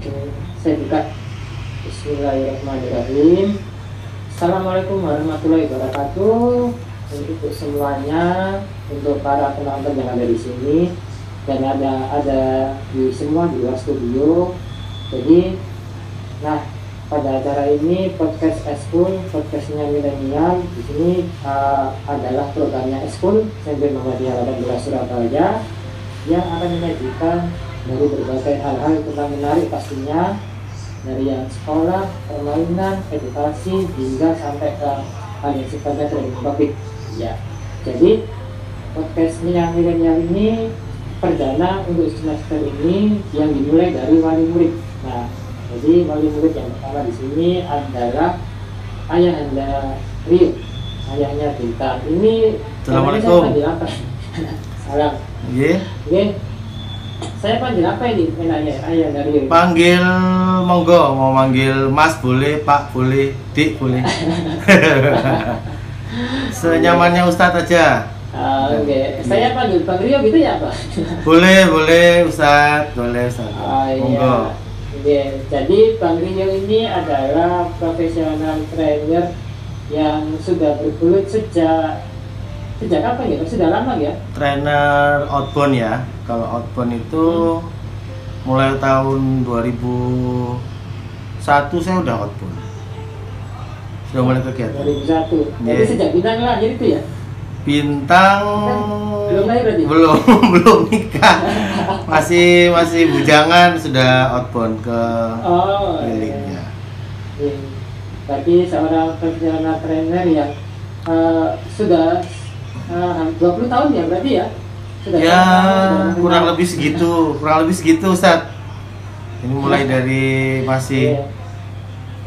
Saya buka. Bismillahirrahmanirrahim. Assalamualaikum warahmatullahi wabarakatuh. Untuk semuanya untuk para penonton yang ada di sini dan ada ada di semua di luar studio. Jadi nah pada acara ini podcast Eskul podcastnya milenial di sini uh, adalah programnya Eskul SMP Muhammadiyah 18 Surabaya yang akan menyajikan dari berbagai hal-hal tentang menarik pastinya dari yang sekolah, permainan, edukasi hingga sampai ke hal yang sifatnya topik. Ya, jadi podcast yang milenial ini perdana untuk semester ini yang dimulai dari wali murid. Nah, jadi wali murid yang pertama di sini adalah ayah anda Rio, ayahnya Dita. Ini Assalamualaikum. Salam. Iya. Oke. Saya panggil apa ini enaknya ayah dari? Panggil monggo, mau manggil Mas boleh, Pak boleh, Dik boleh. Senyamannya Ustadz aja. Ah, Oke, saya panggil Bang Rio gitu ya Pak? Boleh, boleh Ustadz, boleh Ustadz. Oh Monggo. iya. Jadi Bang Rio ini adalah profesional trainer yang sudah bergelut sejak sejak kapan ya? Sudah lama ya? Trainer outbound ya. Kalau outbound itu mulai tahun 2001 saya udah outbound. Sudah mulai kegiatan. 2001. Jadi Iya. sejak bintang lahir itu ya? Bintang Belum lahir berarti? belum belum nikah masih masih bujangan sudah outbound ke Oh. iya. miliknya Iya. Berarti seorang profesional trainer yang eh, sudah eh, 20 tahun ya berarti ya? Sudah ya sudah kurang lebih segitu kurang lebih segitu Ustaz ini mulai dari masih Iya.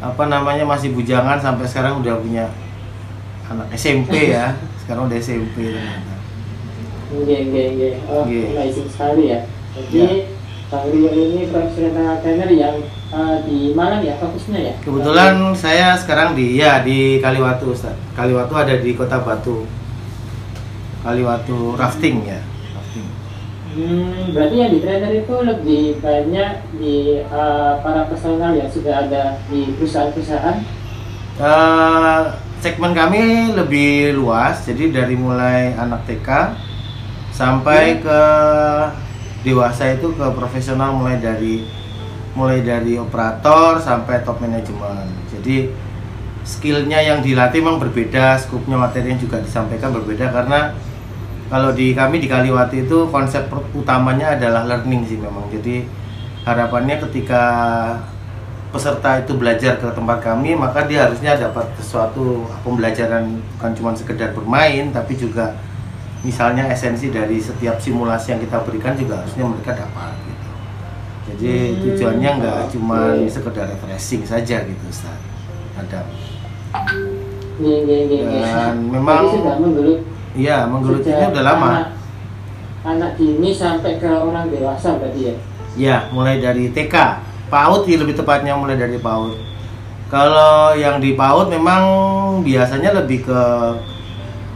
apa namanya masih bujangan sampai sekarang udah punya anak SMP ya sekarang udah SMP ternyata Iya, iya, iya. Oh, Iya. amazing sekali ya. Jadi Ya. Rio ini profesional trainer yang eh, di Malang ya fokusnya ya. kebetulan saya sekarang di ya di Kaliwatu Ustaz Kaliwatu ada di Kota Batu Kaliwatu rafting ya Hmm, berarti yang di trainer itu lebih banyak di eh, para personal yang sudah ada di perusahaan-perusahaan. Eh, segmen kami lebih luas, jadi dari mulai anak TK sampai ke dewasa itu ke profesional mulai dari mulai dari operator sampai top manajemen. Jadi skillnya yang dilatih memang berbeda, skupnya materi yang juga disampaikan berbeda karena kalau di kami di Kaliwati itu konsep utamanya adalah learning sih memang. Jadi harapannya ketika peserta itu belajar ke tempat kami maka dia harusnya dapat sesuatu pembelajaran bukan cuma sekedar bermain tapi juga misalnya esensi dari setiap simulasi yang kita berikan juga harusnya mereka dapat gitu. Jadi Hmm, tujuannya nggak cuma oke. sekedar refreshing saja gitu Ustaz. Ada. Iya, iya, iya. iya. Dan memang iya menggelutinya udah lama. Anak, anak dini sampai ke orang dewasa berarti ya. Ya, mulai dari TK, PAUD sih lebih tepatnya mulai dari PAUD. Kalau yang di PAUD memang biasanya lebih ke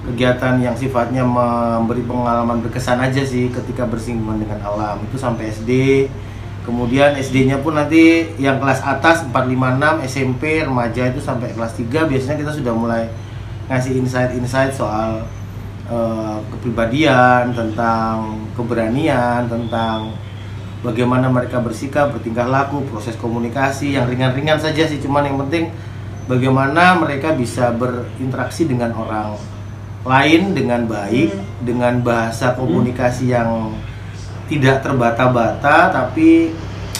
kegiatan yang sifatnya memberi pengalaman berkesan aja sih ketika bersinggungan dengan alam itu sampai SD. Kemudian SD-nya pun nanti yang kelas atas 4, 5, 6, SMP, remaja itu sampai kelas 3 biasanya kita sudah mulai ngasih insight-insight soal eh, kepribadian, tentang keberanian, tentang bagaimana mereka bersikap, bertingkah laku, proses komunikasi yang ringan-ringan saja sih, cuman yang penting bagaimana mereka bisa berinteraksi dengan orang lain dengan baik, dengan bahasa komunikasi yang tidak terbata-bata, tapi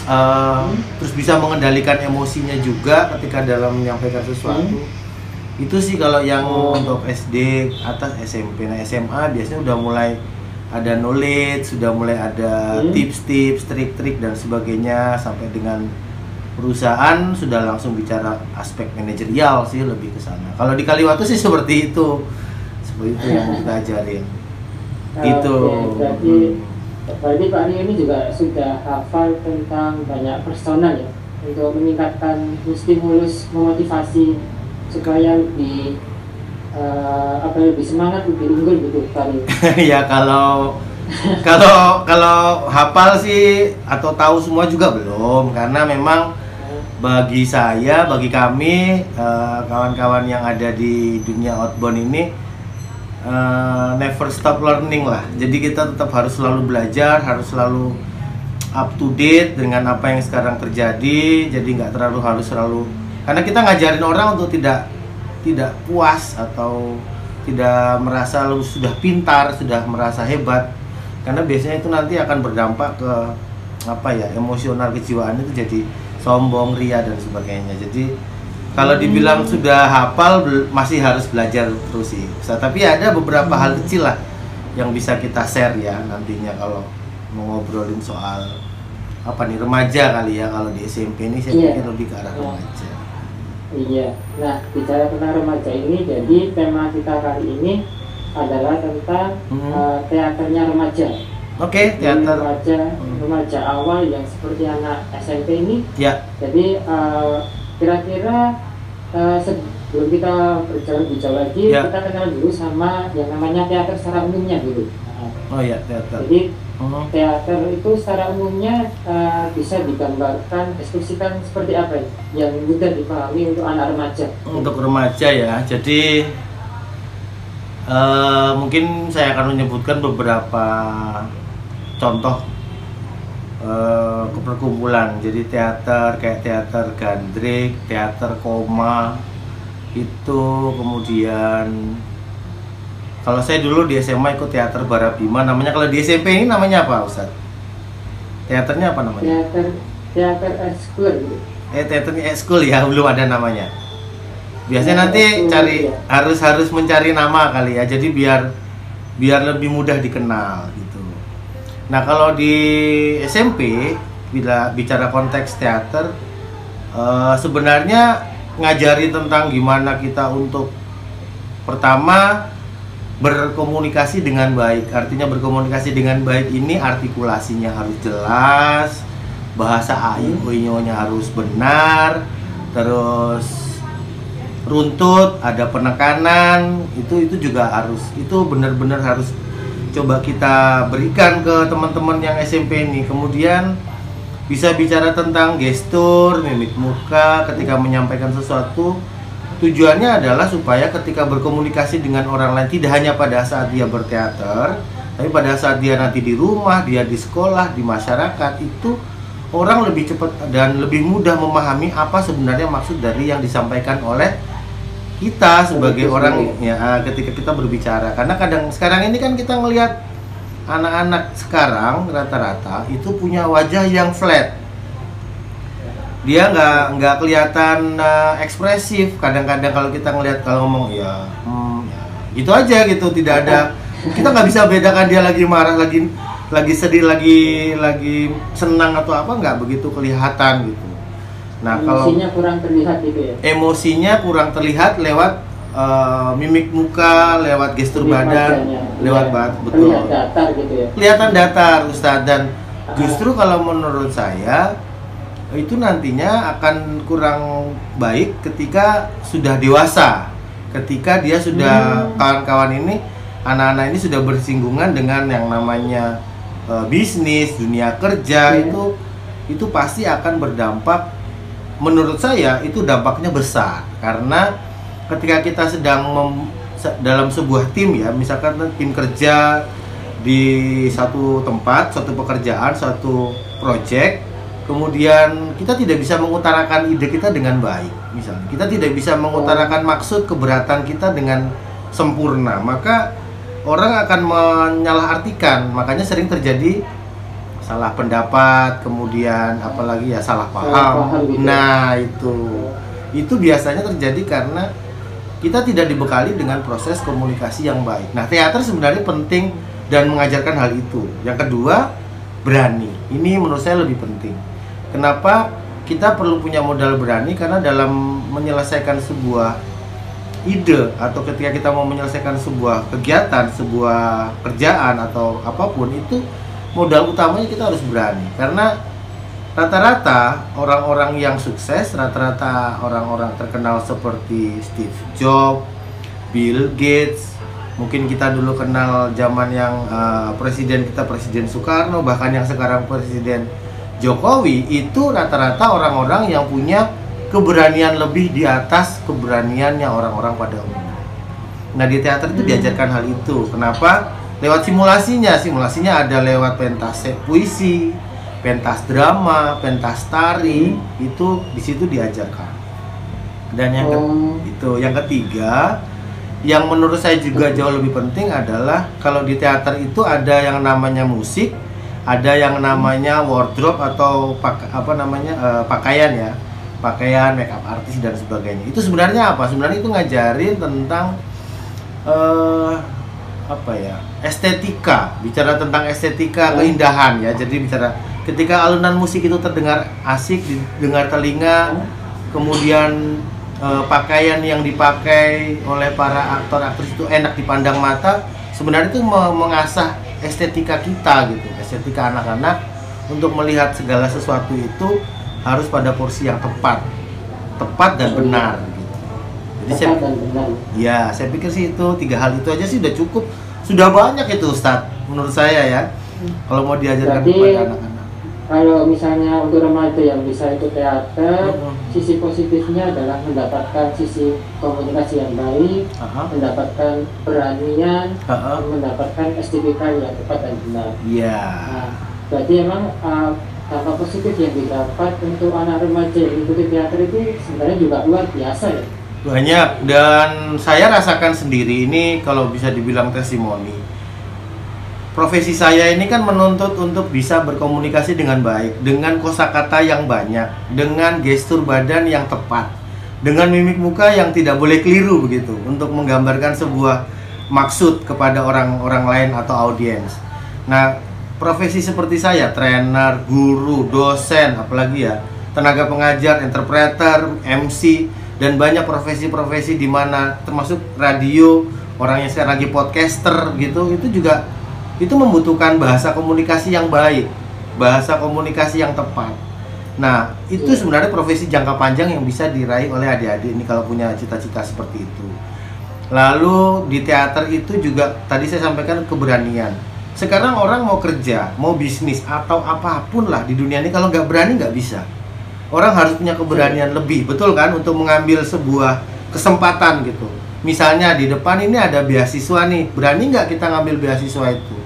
eh, terus bisa mengendalikan emosinya juga ketika dalam menyampaikan sesuatu. Itu sih kalau yang Oh. untuk SD atas SMP, nah SMA biasanya udah mulai ada knowledge, sudah mulai ada Hmm. tips-tips, trik-trik dan sebagainya sampai dengan perusahaan sudah langsung bicara aspek manajerial sih lebih ke sana. Kalau di Kaliwatu sih seperti itu. Seperti itu yang kita ajarin. Gitu. Oke, berarti berarti Pak Rio ini juga sudah hafal tentang banyak personal ya untuk meningkatkan stimulus memotivasi supaya lebih eh, apa lebih semangat lebih unggul gitu Rio. ya kalau kalau kalau hafal sih atau tahu semua juga belum karena memang bagi saya, bagi kami eh, kawan-kawan yang ada di dunia outbound ini eh, never stop learning lah. Jadi kita tetap harus selalu belajar, harus selalu up to date dengan apa yang sekarang terjadi. Jadi nggak terlalu harus selalu karena kita ngajarin orang untuk tidak tidak puas atau tidak merasa lu sudah pintar, sudah merasa hebat. Karena biasanya itu nanti akan berdampak ke apa ya emosional kejiwaan itu jadi sombong ria dan sebagainya. Jadi kalau dibilang sudah hafal masih harus belajar terus sih. So, tapi ada beberapa hal kecil lah yang bisa kita share ya nantinya kalau mau ngobrolin soal apa nih remaja kali ya kalau di SMP ini saya yeah. pikir lebih ke arah yeah. remaja iya nah bicara tentang remaja ini jadi tema kita kali ini adalah tentang hmm. uh, teaternya remaja. Oke, okay, teater remaja hmm. remaja awal yang seperti anak SMP ini. Ya. Jadi uh, kira-kira uh, sebelum kita berjalan jauh lagi, ya. kita kenal dulu sama yang namanya teater secara umumnya dulu. Nah, oh ya, teater. Jadi uh-huh. teater itu secara umumnya uh, bisa digambarkan, deskripsikan seperti apa ya? yang mudah dipahami untuk anak remaja. Untuk remaja ya, jadi Uh, mungkin saya akan menyebutkan beberapa contoh uh, perkumpulan. Jadi teater kayak teater gandrik, teater koma itu kemudian kalau saya dulu di SMA ikut teater Barabima namanya kalau di SMP ini namanya apa Ustaz? Teaternya apa namanya? Teater teater ekskul. Eh teaternya ekskul ya belum ada namanya biasanya iya, nanti cari ya. harus harus mencari nama kali ya jadi biar biar lebih mudah dikenal gitu nah kalau di SMP bila bicara konteks teater uh, sebenarnya ngajari tentang gimana kita untuk pertama berkomunikasi dengan baik artinya berkomunikasi dengan baik ini artikulasinya harus jelas bahasa ayu nya harus benar terus runtut, ada penekanan, itu itu juga harus itu benar-benar harus coba kita berikan ke teman-teman yang SMP ini. Kemudian bisa bicara tentang gestur, mimik muka ketika menyampaikan sesuatu. Tujuannya adalah supaya ketika berkomunikasi dengan orang lain tidak hanya pada saat dia berteater, tapi pada saat dia nanti di rumah, dia di sekolah, di masyarakat itu orang lebih cepat dan lebih mudah memahami apa sebenarnya maksud dari yang disampaikan oleh kita sebagai orang ya ah, ketika kita berbicara. Karena kadang sekarang ini kan kita ngelihat anak-anak sekarang rata-rata itu punya wajah yang flat dia nggak nggak kelihatan uh, ekspresif kadang-kadang kalau kita ngelihat kalau ngomong ya, hmm, ya gitu aja gitu tidak ada kita nggak bisa bedakan dia lagi marah lagi lagi sedih lagi lagi senang atau apa nggak begitu kelihatan gitu Nah, emosinya kalau kurang terlihat gitu ya. Emosinya kurang terlihat lewat uh, mimik muka, lewat gestur mimik badan, wajahnya. lewat ya. bat, betul. Kelihatan datar gitu ya. Kelihatan datar, Ustadz dan justru kalau menurut saya itu nantinya akan kurang baik ketika sudah dewasa. Ketika dia sudah hmm. kawan-kawan hmm. ini anak-anak ini sudah bersinggungan dengan yang namanya uh, bisnis, dunia kerja hmm. itu itu pasti akan berdampak menurut saya itu dampaknya besar karena ketika kita sedang mem, dalam sebuah tim ya misalkan tim kerja di satu tempat satu pekerjaan satu project kemudian kita tidak bisa mengutarakan ide kita dengan baik misalnya. Kita tidak bisa mengutarakan maksud keberatan kita dengan sempurna. Maka orang akan menyalahartikan. Makanya sering terjadi salah pendapat kemudian apalagi ya salah paham, salah paham. gitu. nah itu. Itu biasanya terjadi karena kita tidak dibekali dengan proses komunikasi yang baik. Nah teater sebenarnya penting dan mengajarkan hal itu. Yang kedua berani. Ini menurut saya lebih penting kenapa kita perlu punya modal berani? Karena dalam menyelesaikan sebuah ide atau ketika kita mau menyelesaikan sebuah kegiatan, sebuah kerjaan atau apa pun itu modal utamanya kita harus berani. Karena rata-rata orang-orang yang sukses rata-rata orang-orang terkenal seperti Steve Jobs, Bill Gates mungkin kita dulu kenal zaman yang uh, presiden kita presiden Soekarno bahkan yang sekarang presiden Jokowi itu rata-rata orang-orang yang punya keberanian lebih di atas keberaniannya orang-orang pada umumnya. Nah di teater itu diajarkan hal itu. Kenapa? Lewat simulasinya, simulasinya ada lewat pentas puisi, pentas drama, pentas tari, itu di situ diajarkan. Dan yang Oh. itu yang ketiga yang menurut saya juga jauh lebih penting adalah kalau di teater itu ada yang namanya musik ada yang namanya wardrobe atau pak, apa namanya eh, pakaian ya. Pakaian makeup artis dan sebagainya. Itu sebenarnya apa? Sebenarnya itu ngajarin tentang eh apa ya estetika. Bicara tentang estetika Hmm. keindahan ya. Jadi bicara ketika alunan musik itu terdengar asik didengar telinga kemudian eh, pakaian yang dipakai oleh para aktor aktris itu enak dipandang mata sebenarnya itu me- mengasah estetika kita gitu estetika anak-anak untuk melihat segala sesuatu itu harus pada porsi yang tepat tepat dan benar gitu. jadi saya Tepat dan benar. Ya, saya pikir sih itu tiga hal itu aja sih udah cukup. Sudah banyak itu Ustadz, menurut saya ya. Kalau mau diajarkan Berarti- kepada anak-anak. Kalau misalnya untuk remaja yang bisa itu teater, Mhm. sisi positifnya adalah mendapatkan sisi komunikasi yang baik, Aha, mendapatkan beranian, aha. mendapatkan estetika yang tepat dan benar. Iya. Nah, berarti emang uh, dampak positif yang didapat untuk anak remaja yang mengikuti teater itu sebenarnya juga luar biasa ya. Banyak dan saya rasakan sendiri ini kalau bisa dibilang testimoni. Profesi saya ini kan menuntut untuk bisa berkomunikasi dengan baik, dengan kosakata yang banyak, dengan gestur badan yang tepat, dengan mimik muka yang tidak boleh keliru begitu untuk menggambarkan sebuah maksud kepada orang-orang lain atau audiens. Nah, profesi seperti saya, trainer, guru, dosen, apalagi ya, tenaga pengajar, interpreter, MC, dan banyak profesi-profesi di mana termasuk radio, orang yang sekarang lagi podcaster gitu, itu juga itu membutuhkan bahasa komunikasi yang baik, bahasa komunikasi yang tepat. Nah, itu Iya. sebenarnya profesi jangka panjang yang bisa diraih oleh adik-adik ini kalau punya cita-cita seperti itu. Lalu di teater itu juga tadi saya sampaikan keberanian. Sekarang orang mau kerja, mau bisnis atau apa pun lah di dunia ini kalau nggak berani nggak bisa. Orang harus punya keberanian lebih, betul kan, untuk mengambil sebuah kesempatan gitu. Misalnya di depan ini ada beasiswa nih, berani nggak kita ngambil beasiswa itu?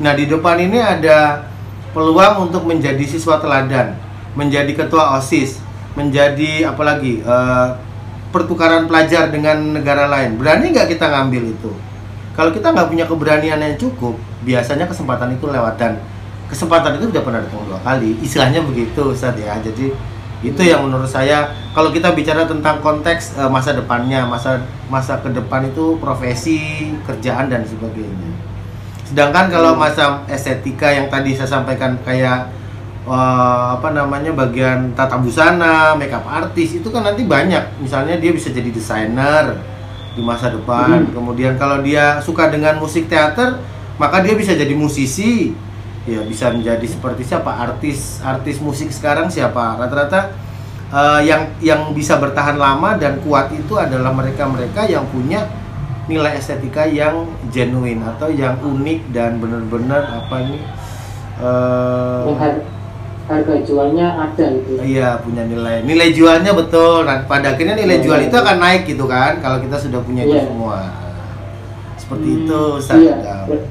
Nah di depan ini ada peluang untuk menjadi siswa teladan, menjadi ketua osis, menjadi apalagi eh, pertukaran pelajar dengan negara lain. Berani nggak kita ngambil itu? Kalau kita nggak punya keberanian yang cukup, biasanya kesempatan itu lewat dan kesempatan itu sudah pernah datang dua kali. Istilahnya begitu, Ustaz ya. Jadi itu yang menurut saya kalau kita bicara tentang konteks eh, masa depannya, masa masa ke depan itu profesi, kerjaan dan sebagainya. Sedangkan kalau masa estetika yang tadi saya sampaikan kayak eh, apa namanya bagian tata busana, makeup artis itu kan nanti banyak. Misalnya dia bisa jadi desainer di masa depan. Hmm. Kemudian kalau dia suka dengan musik teater, maka dia bisa jadi musisi. Ya, bisa menjadi seperti siapa artis artis musik sekarang siapa? Rata-rata eh, yang yang bisa bertahan lama dan kuat itu adalah mereka-mereka yang punya nilai estetika yang genuine atau yang unik dan benar-benar apa ini eh, Yang har- harga jualnya ada gitu. Iya punya nilai nilai jualnya betul. Nah pada akhirnya nilai Iya, jual iya, itu iya. akan naik gitu kan kalau kita sudah punya itu Iya. semua. Seperti Hmm, itu Iya. Ber-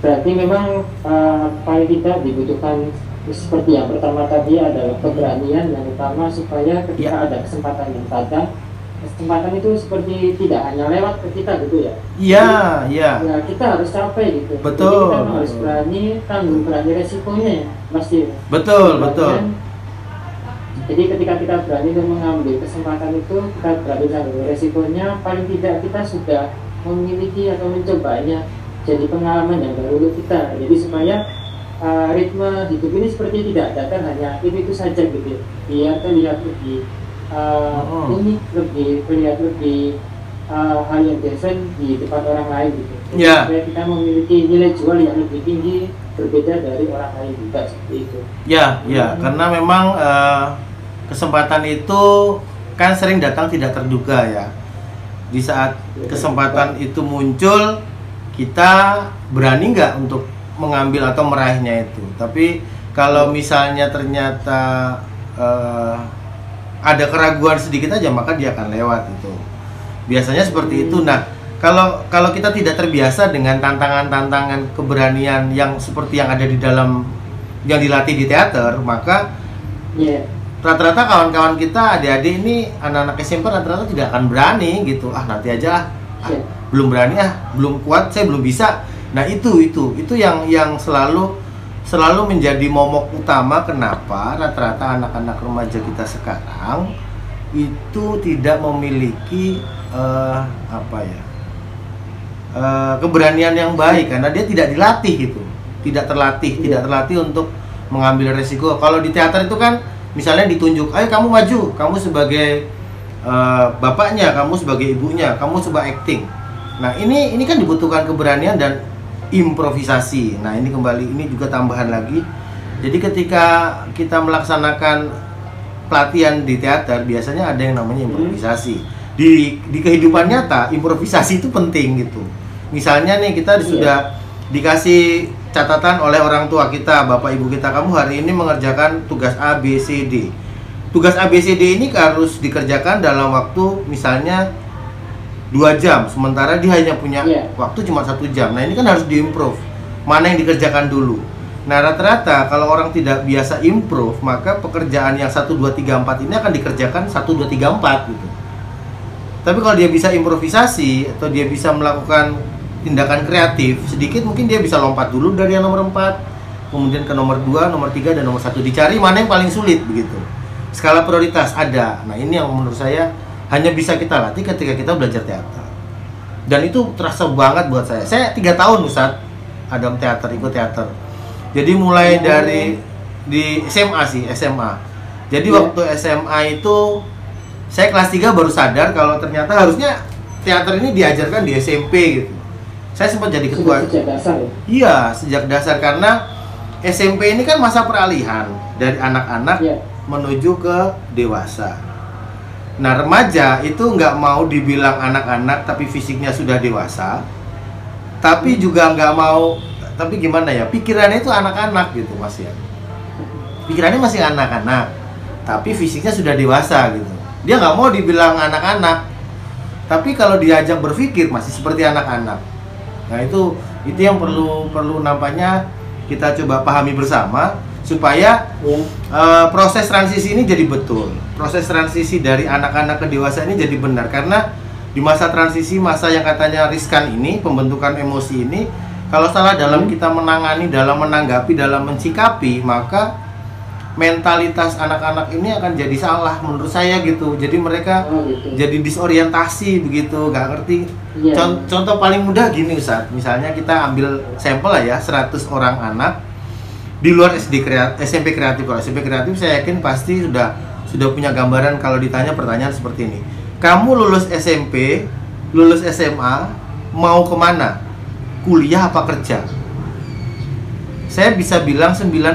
Berarti memang uh, paling tidak dibutuhkan seperti yang pertama tadi adalah keberanian yang utama supaya ketika Iya. ada kesempatan yang datang kesempatan itu seperti tidak hanya lewat ke kita gitu ya. Iya iya Ya kita harus capai gitu. Betul, Jadi kita harus betul. berani tanggung berani resikonya ya, pasti. betul betul. Dan, Jadi ketika kita berani untuk mengambil kesempatan itu, kita berani tanggung resikonya, paling tidak kita sudah memiliki atau mencobanya jadi pengalaman yang baru untuk kita. Jadi supaya uh, ritme hidup ini seperti tidak datang hanya itu itu saja gitu, biar terlihat lebih uh, Oh. unik, lebih terlihat lebih uh, hal yang desain di depan orang lain gitu. Jadi Ya. Supaya kita memiliki nilai jual yang lebih tinggi berbeda dari orang lain juga seperti itu. Ya ya Hmm. karena memang eh, kesempatan itu kan sering datang tidak terduga ya. Di saat kesempatan itu muncul kita berani nggak untuk mengambil atau meraihnya itu tapi kalau misalnya ternyata uh, ada keraguan sedikit aja maka dia akan lewat itu. Biasanya seperti itu. Nah kalau kalau kita tidak terbiasa dengan tantangan-tantangan keberanian yang seperti yang ada di dalam yang dilatih di teater maka yeah. rata-rata kawan-kawan kita adik-adik ini anak-anak SMP rata-rata tidak akan berani gitu. Ah nanti aja ah, yeah. belum berani ah belum kuat saya belum bisa. Nah itu itu itu yang yang selalu selalu menjadi momok utama kenapa rata-rata anak-anak remaja kita sekarang itu tidak memiliki uh, apa ya uh, keberanian yang baik karena dia tidak dilatih gitu. Tidak terlatih yeah. tidak terlatih untuk mengambil resiko. Kalau di teater itu kan misalnya ditunjuk ayo kamu maju kamu sebagai uh, bapaknya kamu sebagai ibunya kamu coba acting. Nah ini ini kan dibutuhkan keberanian dan improvisasi nah ini kembali ini juga tambahan lagi jadi ketika kita melaksanakan pelatihan di teater biasanya ada yang namanya hmm. improvisasi di di kehidupan nyata improvisasi itu penting gitu misalnya nih kita iya. sudah dikasih catatan oleh orang tua kita, bapak ibu kita, kamu hari ini mengerjakan tugas A, B, C, D. Tugas A, B, C, D ini harus dikerjakan dalam waktu misalnya dua jam, sementara dia hanya punya yeah. waktu cuma satu jam. Nah ini kan harus diimprove. Mana yang dikerjakan dulu. Nah rata-rata kalau orang tidak biasa improve, maka pekerjaan yang 1, 2, 3, 4 ini akan dikerjakan 1, 2, 3, 4 gitu. Tapi kalau dia bisa improvisasi atau dia bisa melakukan tindakan kreatif sedikit mungkin dia bisa lompat dulu dari yang nomor 4 kemudian ke nomor 2, nomor 3 dan nomor 1 dicari mana yang paling sulit begitu skala prioritas ada nah ini yang menurut saya hanya bisa kita latih ketika kita belajar teater dan itu terasa banget buat saya saya tiga tahun Ustaz ada teater ikut teater jadi mulai oh. dari di SMA sih SMA jadi yeah. waktu SMA itu saya kelas 3 baru sadar kalau ternyata harusnya teater ini diajarkan di SMP gitu saya sempat jadi ketua sejak dasar ya? iya sejak dasar karena SMP ini kan masa peralihan dari anak-anak ya. menuju ke dewasa nah remaja itu nggak mau dibilang anak-anak tapi fisiknya sudah dewasa tapi juga nggak mau tapi gimana ya pikirannya itu anak-anak gitu mas ya. Pikirannya masih anak-anak tapi fisiknya sudah dewasa gitu. Dia nggak mau dibilang anak-anak tapi kalau diajak berpikir masih seperti anak-anak. Nah itu itu yang perlu perlu nampaknya kita coba pahami bersama supaya ya. uh, proses transisi ini jadi betul. Proses transisi dari anak-anak ke dewasa ini jadi benar karena di masa transisi masa yang katanya riskan ini pembentukan emosi ini kalau salah dalam hmm. kita menangani, dalam menanggapi, dalam mencikapi maka mentalitas anak-anak ini akan jadi salah menurut saya gitu jadi mereka oh, gitu. jadi disorientasi begitu nggak ngerti yeah. contoh, contoh paling mudah gini Ustaz misalnya kita ambil sampel lah ya 100 orang anak di luar SD kreatif, SMP kreatif. Kalau SMP kreatif saya yakin pasti sudah sudah punya gambaran kalau ditanya pertanyaan seperti ini. Kamu lulus SMP lulus SMA mau ke mana? Kuliah apa kerja? Saya bisa bilang 99%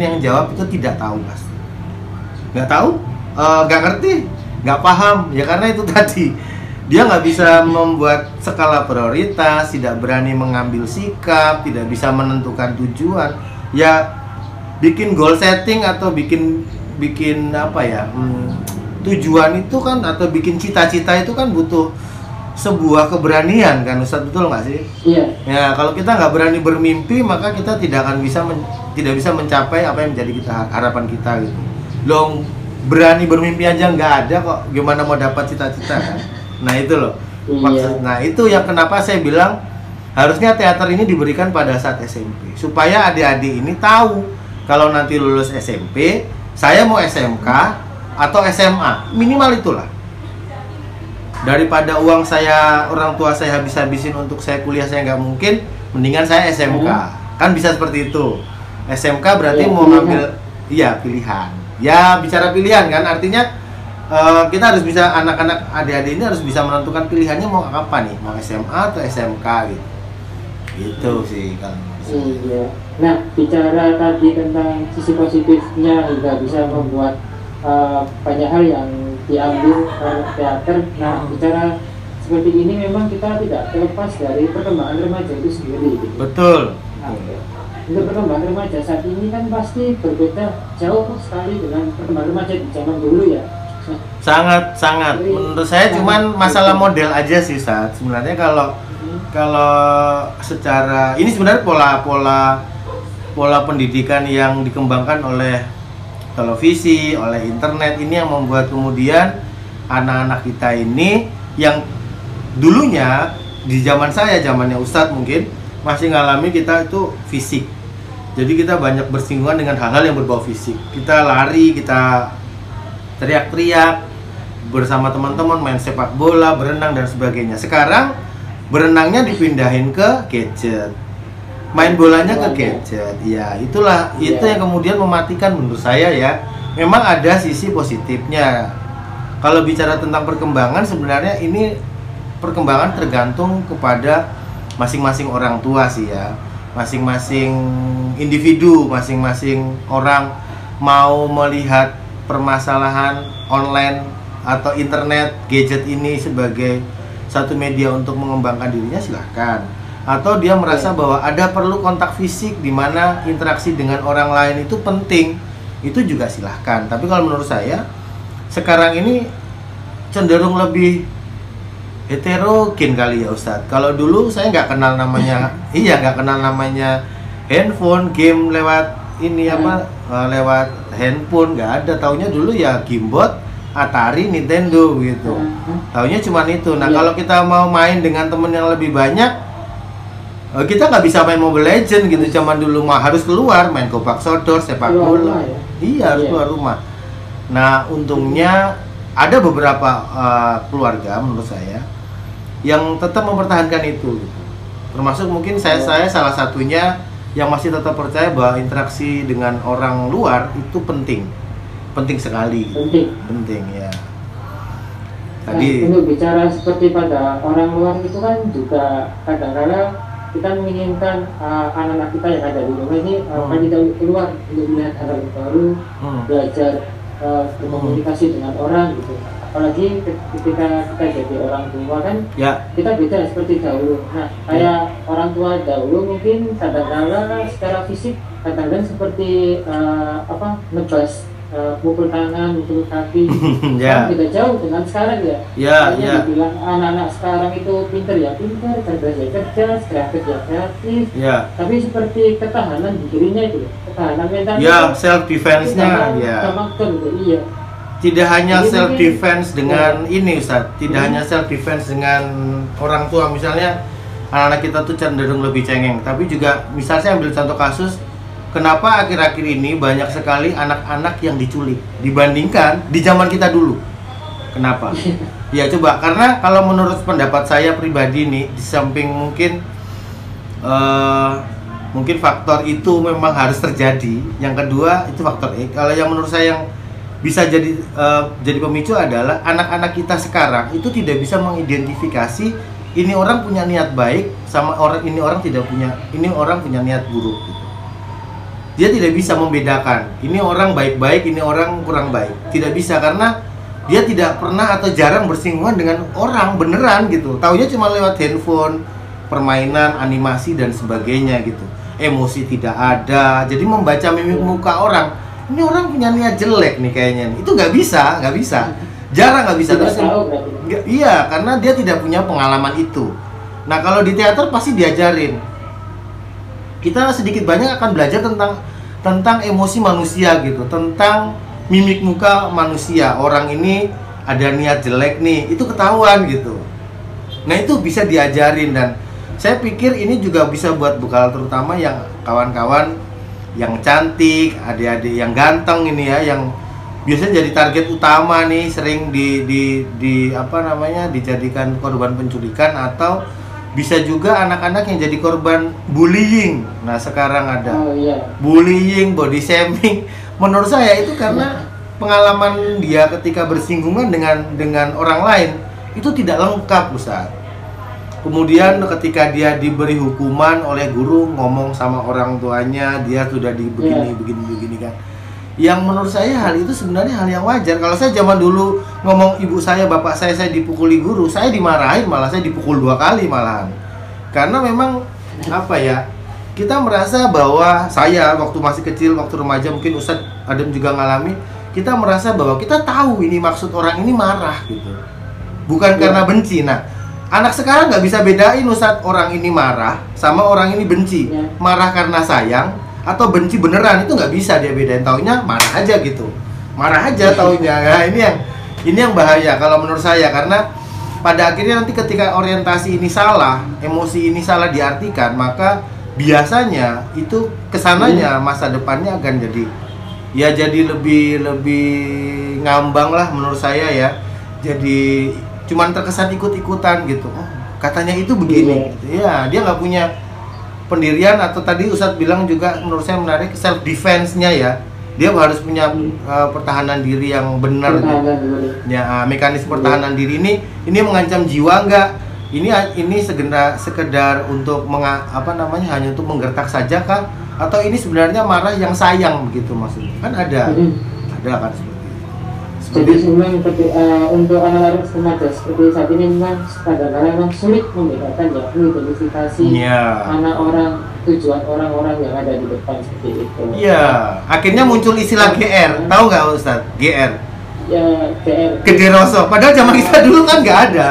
yang jawab itu tidak tahu mas. Nggak tahu? Uh, nggak ngerti? Nggak paham? Ya karena itu tadi. Dia nggak bisa membuat skala prioritas tidak berani mengambil sikap tidak bisa menentukan tujuan ya bikin goal setting atau bikin bikin apa ya hmm, tujuan itu kan atau bikin cita-cita itu kan butuh sebuah keberanian kan Ustaz betul nggak sih? Iya. Ya kalau kita nggak berani bermimpi maka kita tidak akan bisa men, tidak bisa mencapai apa yang menjadi kita harapan kita gitu. Loh berani bermimpi aja nggak ada kok gimana mau dapat cita-cita kan? Nah itu loh. Iya. Maksud, nah itu yang kenapa saya bilang harusnya teater ini diberikan pada saat SMP supaya adik-adik ini tahu kalau nanti lulus SMP saya mau SMK atau SMA minimal itulah. Daripada uang saya orang tua saya habis-habisin untuk saya kuliah saya nggak mungkin mendingan saya SMK hmm. kan bisa seperti itu. SMK berarti ya, mau ngambil iya pilihan. Ya bicara pilihan kan artinya uh, kita harus bisa anak-anak adik-adik ini harus bisa menentukan pilihannya mau apa nih? Mau SMA atau SMK gitu itu sih kan iya nah bicara tadi tentang sisi positifnya juga bisa membuat uh, banyak hal yang diambil uh, teater nah bicara seperti ini memang kita tidak terlepas dari perkembangan remaja itu sendiri. Gitu. Betul. Nah, untuk perkembangan remaja saat ini kan pasti berbeda jauh sekali dengan perkembangan remaja di zaman dulu ya. Sangat sangat. Menurut saya sangat cuman masalah model aja sih saat sebenarnya kalau hmm, kalau secara ini sebenarnya pola pola pola pendidikan yang dikembangkan oleh televisi, oleh internet ini yang membuat kemudian anak-anak kita ini yang dulunya di zaman saya, zamannya Ustadz mungkin masih ngalami kita itu fisik. Jadi kita banyak bersinggungan dengan hal-hal yang berbau fisik. Kita lari, kita teriak-teriak bersama teman-teman main sepak bola, berenang dan sebagainya. Sekarang berenangnya dipindahin ke gadget. Main bolanya ke gadget. Ya, itulah itu Iya. yang kemudian mematikan menurut saya ya. Memang ada sisi positifnya. Kalau bicara tentang perkembangan sebenarnya ini perkembangan tergantung kepada masing-masing orang tua sih ya. Masing-masing individu, masing-masing orang mau melihat permasalahan online atau internet gadget ini sebagai satu media untuk mengembangkan dirinya silahkan. Atau dia merasa bahwa ada perlu kontak fisik di mana interaksi dengan orang lain itu penting itu juga silahkan. Tapi kalau menurut saya sekarang ini cenderung lebih heterogen kali ya Ustadz. Kalau dulu saya nggak kenal namanya iya nggak kenal namanya handphone game lewat ini apa eh, lewat handphone nggak ada. Taunya dulu ya gamebot Atari Nintendo gitu hmm, taunya cuma itu nah Iya. kalau kita mau main dengan temen yang lebih banyak eh, kita nggak bisa main Mobile Legend gitu zaman dulu mah harus keluar main kopak sodor sepak bola ya? iya harus Iya. keluar rumah nah untungnya ada beberapa eh, keluarga menurut saya yang tetap mempertahankan itu gitu. termasuk mungkin saya Iya. saya salah satunya yang masih tetap percaya bahwa interaksi dengan orang luar itu penting penting sekali penting. penting ya Nah, tadi untuk bicara seperti pada orang luar itu kan juga kadang-kadang kita menginginkan uh, anak-anak kita yang ada di rumah ini uh, Hmm. kita keluar untuk melihat hal baru, hmm, belajar uh, berkomunikasi dengan orang gitu. Apalagi ke- ketika kita jadi orang tua kan ya kita beda seperti dahulu. Nah, kayak orang tua dahulu mungkin kadang-kadang secara fisik kadang-kadang seperti uh, apa nebas, uh, pukul tangan, pukul kaki. ya Kan beda jauh dengan sekarang ya. ya ya dibilang anak-anak sekarang itu pinter ya pinter, cerdas ya cerdas, kreatif ya kreatif. ya Tapi seperti ketahanan di dirinya itu, ketahanan mental. ya self defense nya ya gitu, iya. tidak hanya Jadi self defense dengan ini Ustaz tidak Hmm. hanya self defense dengan orang tua misalnya anak-anak kita tuh cenderung lebih cengeng tapi juga misal saya ambil contoh kasus kenapa akhir-akhir ini banyak sekali anak-anak yang diculik? Dibandingkan di zaman kita dulu. Kenapa? Ya coba. Karena kalau menurut pendapat saya pribadi nih di samping mungkin eh, mungkin faktor itu memang harus terjadi. Yang kedua itu faktor E. Kalau yang menurut saya yang bisa jadi eh, jadi pemicu adalah anak-anak kita sekarang itu tidak bisa mengidentifikasi ini orang punya niat baik sama orang ini orang tidak punya ini orang punya niat buruk gitu. Dia tidak bisa membedakan ini orang baik-baik, ini orang kurang baik. Tidak bisa karena dia tidak pernah atau jarang bersinggungan dengan orang beneran gitu. Taunya cuma lewat handphone, permainan, animasi dan sebagainya gitu. Emosi tidak ada. Jadi membaca mimik muka orang, ini orang punya niat jelek nih kayaknya. nih. Itu nggak bisa, nggak bisa. Jarang nggak bisa Tidak terus. tahu iya, karena dia tidak punya pengalaman itu. Nah, kalau di teater pasti diajarin. Kita sedikit banyak akan belajar tentang tentang emosi manusia gitu, tentang mimik muka manusia. Orang ini ada niat jelek nih, itu ketahuan gitu. Nah, itu bisa diajarin dan saya pikir ini juga bisa buat bekal terutama yang kawan-kawan yang cantik, adik-adik yang ganteng ini ya, yang biasanya jadi target utama nih sering di di di apa namanya dijadikan korban penculikan atau bisa juga anak-anak yang jadi korban bullying. Nah, sekarang ada Oh iya. bullying, body shaming. Menurut saya itu karena pengalaman dia ketika bersinggungan dengan dengan orang lain itu tidak lengkap, Ustaz. Kemudian ketika dia diberi hukuman oleh guru ngomong sama orang tuanya, dia sudah di begini Iya. begini begini kan. Yang menurut saya hal itu sebenarnya hal yang wajar. Kalau saya zaman dulu ngomong ibu saya bapak saya saya dipukuli guru saya dimarahin malah saya dipukul dua kali malahan. Karena memang apa ya kita merasa bahwa saya waktu masih kecil waktu remaja mungkin Ustadz Adam juga ngalami kita merasa bahwa kita tahu ini maksud orang ini marah gitu. Bukan Iya. karena benci. Nah anak sekarang nggak bisa bedain Ustadz orang ini marah sama orang ini benci. Iya. marah karena sayang atau benci beneran itu nggak bisa dia bedain. Taunya marah aja gitu. Marah aja taunya. Nah ini yang ini yang bahaya kalau menurut saya. Karena pada akhirnya nanti ketika orientasi ini salah emosi ini salah diartikan maka biasanya itu ke sananya masa depannya akan jadi ya jadi lebih lebih ngambang lah menurut saya ya. Jadi cuman terkesan ikut-ikutan gitu. Oh, katanya itu begini. Gitu. ya dia nggak punya pendirian atau tadi Ustadz bilang juga menurut saya menarik self defense-nya ya. Dia harus punya uh, pertahanan diri yang benar gitu. Ya uh, mekanisme pertahanan diri ini ini mengancam jiwa enggak? Ini ini sekedar sekedar untuk menga, apa namanya hanya untuk menggertak saja kah? Atau ini sebenarnya marah yang sayang begitu maksudnya? Kan ada. Mm. ada kan Jadi memang seperti, eh, untuk anak-anak remaja seperti saat ini memang kadang-kadang memang sulit membedakan ya mengidentifikasi Iya. mana orang tujuan orang-orang yang ada di depan seperti itu. Iya, akhirnya muncul istilah GR. Tahu nggak Ustaz? GR. Ya PR. Gede rosok. Padahal zaman kita dulu kan nggak ada.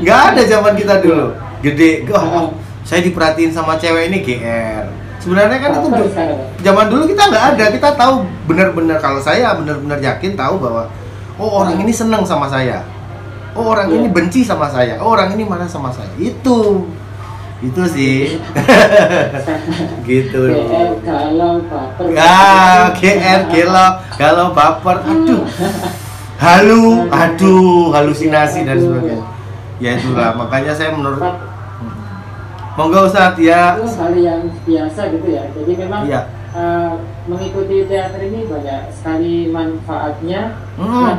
Nggak ada zaman kita dulu. Gede. Oh, saya diperhatiin sama cewek ini GR. Sebenarnya kan itu zaman dulu kita nggak ada. Kita tahu benar-benar kalau saya benar-benar yakin tahu bahwa oh orang ini seneng sama saya. Oh orang Iya. ini benci sama saya. Oh orang ini marah sama saya. Itu. Itu sih. gitu. PR kalau baper. Ya, GR, gelo, galau baper, aduh, halu, aduh, halusinasi dan sebagainya. Ya itulah, makanya saya menurut, monggo Ustadz ya, itu hal yang biasa gitu ya. Jadi memang Iya. eh, mengikuti teater ini banyak sekali manfaatnya. Hmm. Nah,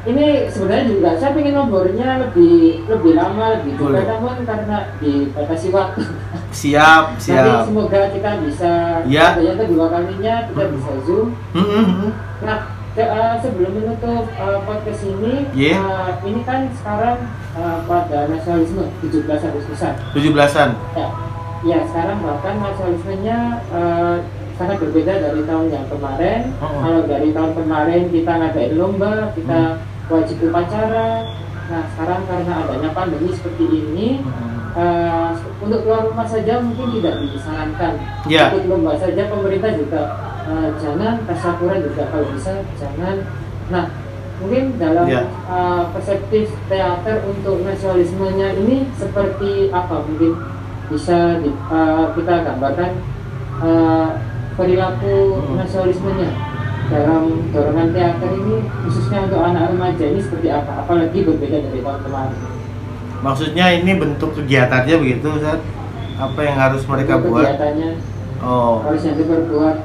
ini sebenarnya juga saya ingin ngobrolnya lebih lebih lama lebih juga namun karena dibatasi waktu. siap, siap. semoga kita bisa Ya. ternyata dua kalinya kita bisa zoom. Hmm, hmm, hmm. Nah, ke- eh, sebelum menutup eh, podcast ini, Iya. eh, ini kan sekarang eh, pada nasionalisme 17 Agustusan. 17-an. Ya, ya sekarang bahkan nasionalismenya eh, sangat berbeda dari tahun yang kemarin. Oh. Kalau dari tahun kemarin kita ngadain lomba, kita wajib upacara. Nah, sekarang karena adanya pandemi seperti ini, eh, untuk keluar rumah saja mungkin tidak disarankan. Ya. Ikut lomba saja pemerintah juga eh, jangan, tasakuran juga kalau bisa jangan. Nah, mungkin dalam Ya. eh, perseptif teater untuk nasionalismenya ini seperti apa? Mungkin bisa di- eh, kita gambarkan perilaku Hmm. nasionalismenya dalam dorongan teater ini khususnya untuk anak remaja ini seperti apa? Apalagi berbeda dari tahun kemarin. Maksudnya ini bentuk kegiatannya begitu Ustadz? Apa yang harus mereka Untuk buat? Kegiatannya Oh, harus yang diperbuat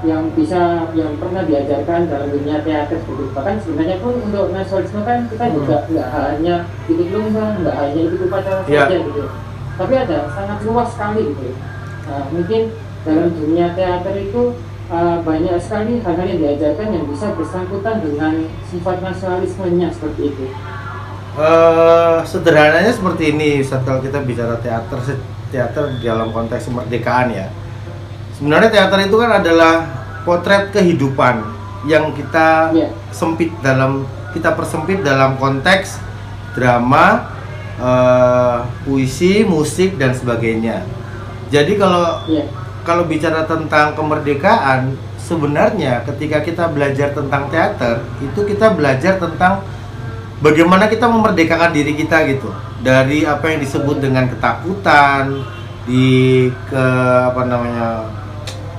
yang bisa yang pernah diajarkan dalam dunia teater seperti itu. bahkan sebenarnya pun untuk nasionalisme kan kita Hmm. juga nggak hanya ikut lomba nggak hanya ikut upacara Iya. saja gitu tapi ada sangat luas sekali gitu Nah, mungkin dalam dunia teater itu uh, banyak sekali hal-hal yang diajarkan yang bisa bersangkutan dengan sifat nasionalismenya seperti itu Eh, sederhananya seperti ini Ustadz kalau kita bicara teater teater dalam konteks kemerdekaan ya sebenarnya teater itu kan adalah potret kehidupan yang kita Iya. sempit dalam kita persempit dalam konteks drama eh, puisi musik dan sebagainya jadi kalau Iya. Kalau bicara tentang kemerdekaan sebenarnya ketika kita belajar tentang teater itu kita belajar tentang bagaimana kita memerdekakan diri kita gitu. Dari apa yang disebut dengan ketakutan di ke apa namanya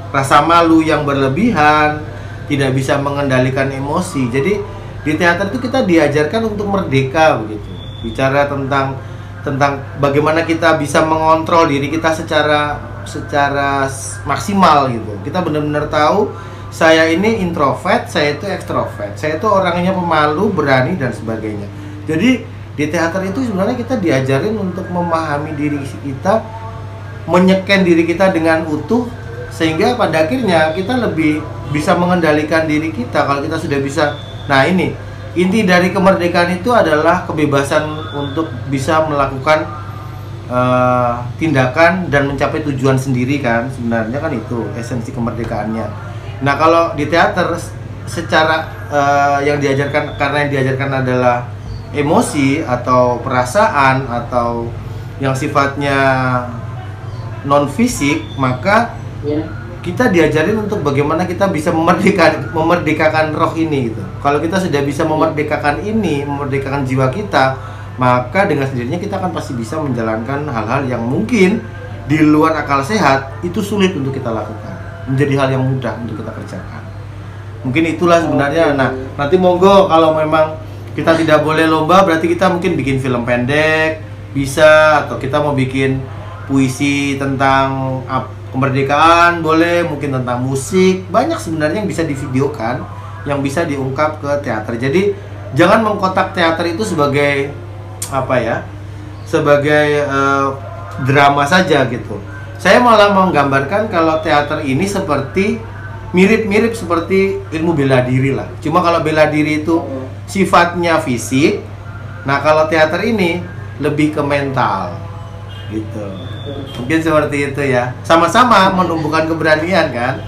rasa malu yang berlebihan tidak bisa mengendalikan emosi. Jadi di teater itu kita diajarkan untuk merdeka begitu bicara tentang tentang bagaimana kita bisa mengontrol diri kita secara secara maksimal gitu. Kita benar-benar tahu saya ini introvert saya itu ekstrovert saya itu orangnya pemalu berani dan sebagainya. Jadi di teater itu sebenarnya kita diajarin untuk memahami diri kita menyeken diri kita dengan utuh sehingga pada akhirnya kita lebih bisa mengendalikan diri kita kalau kita sudah bisa. Nah ini. Inti dari kemerdekaan itu adalah kebebasan untuk bisa melakukan uh, tindakan dan mencapai tujuan sendiri kan sebenarnya kan itu esensi kemerdekaannya nah kalau di teater secara uh, yang diajarkan karena yang diajarkan adalah emosi atau perasaan atau yang sifatnya non fisik maka yeah. kita diajarin untuk bagaimana kita bisa memerdekakan memerdekakan roh ini gitu. Kalau kita sudah bisa memerdekakan ini, memerdekakan jiwa kita, maka dengan sendirinya kita akan pasti bisa menjalankan hal-hal yang mungkin di luar akal sehat itu sulit untuk kita lakukan. Menjadi hal yang mudah untuk kita kerjakan. Mungkin itulah sebenarnya. Nah, nanti monggo kalau memang kita tidak boleh lomba berarti kita mungkin bikin film pendek bisa atau kita mau bikin puisi tentang kemerdekaan boleh mungkin tentang musik banyak sebenarnya yang bisa divideokan yang bisa diungkap ke teater jadi jangan mengkotak teater itu sebagai apa ya sebagai uh, drama saja gitu. Saya malah menggambarkan kalau teater ini seperti mirip-mirip seperti ilmu bela diri lah. Cuma kalau bela diri itu sifatnya fisik nah kalau teater ini lebih ke mental gitu. Mungkin seperti itu ya. Sama-sama menumbuhkan keberanian kan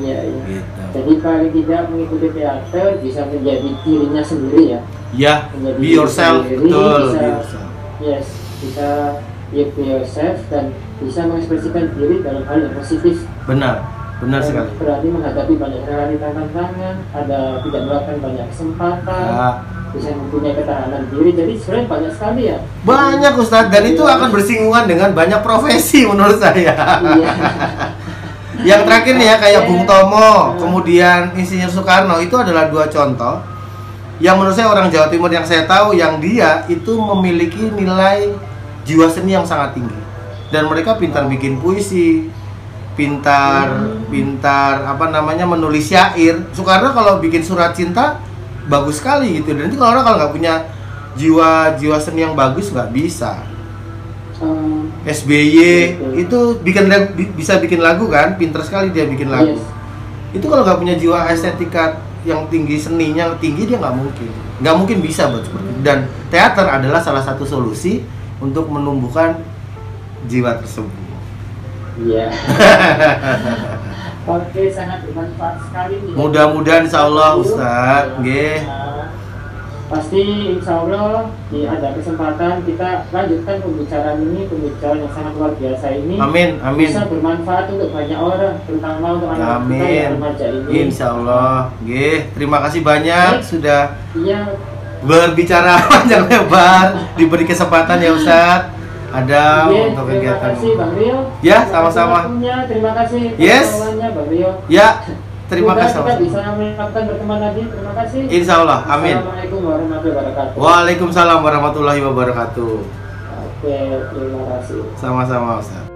iya iya. Gitu. jadi paling tidak mengikuti teater bisa menjadi dirinya sendiri ya. Ya menjadi be yourself sendiri, betul bisa, be yourself. yes bisa ya be yourself dan bisa mengekspresikan diri dalam hal yang positif. Benar benar dan sekali. berani menghadapi banyak realita tantangan ada tidak melakukan banyak kesempatan ya. bisa mempunyai ketahanan diri. Jadi sebenarnya banyak sekali ya. Banyak Ustadz. Dan itu akan bersinggungan dengan banyak profesi menurut saya. Iya. yang terakhir nih ya kayak Bung Tomo kemudian Insinyur Soekarno itu adalah dua contoh yang menurut saya orang Jawa Timur yang saya tahu yang dia itu memiliki nilai jiwa seni yang sangat tinggi. Dan mereka pintar bikin puisi pintar hmm. pintar apa namanya menulis syair. Soekarno kalau bikin surat cinta bagus sekali gitu. Dan nanti kalau orang kalau nggak punya jiwa jiwa seni yang bagus nggak bisa hmm. SBY itu bikin bisa bikin lagu kan pinter sekali dia bikin lagu yes. itu kalau nggak punya jiwa estetika yang tinggi seninya tinggi dia nggak mungkin nggak mungkin bisa buat seperti itu dan teater adalah salah satu solusi untuk menumbuhkan jiwa tersebut iya Oke, sangat bermanfaat sekali. Mudah-mudahan insya Allah Ustaz, Nggih. Pasti insya Allah di ada kesempatan kita lanjutkan pembicaraan ini, pembicaraan yang sangat luar biasa ini. Amin, amin. Bisa bermanfaat untuk banyak orang, terutama untuk anak amin. kita yang remaja ini. Insya Allah, Nggih. Terima kasih banyak Baik. sudah iya. berbicara panjang lebar, diberi kesempatan ya Ustaz ada yeah, untuk kegiatan. Terima kasih Bang Rio. Ya, sama-sama. Terima kasih. Yes. Bang Rio. Ya. Terima kasih. Kita bisa melakukan berteman lagi. Terima kasih. Insya Allah. Amin. Assalamualaikum warahmatullahi wabarakatuh. Waalaikumsalam warahmatullahi wabarakatuh. Oke, terima kasih. Sama-sama Ustaz.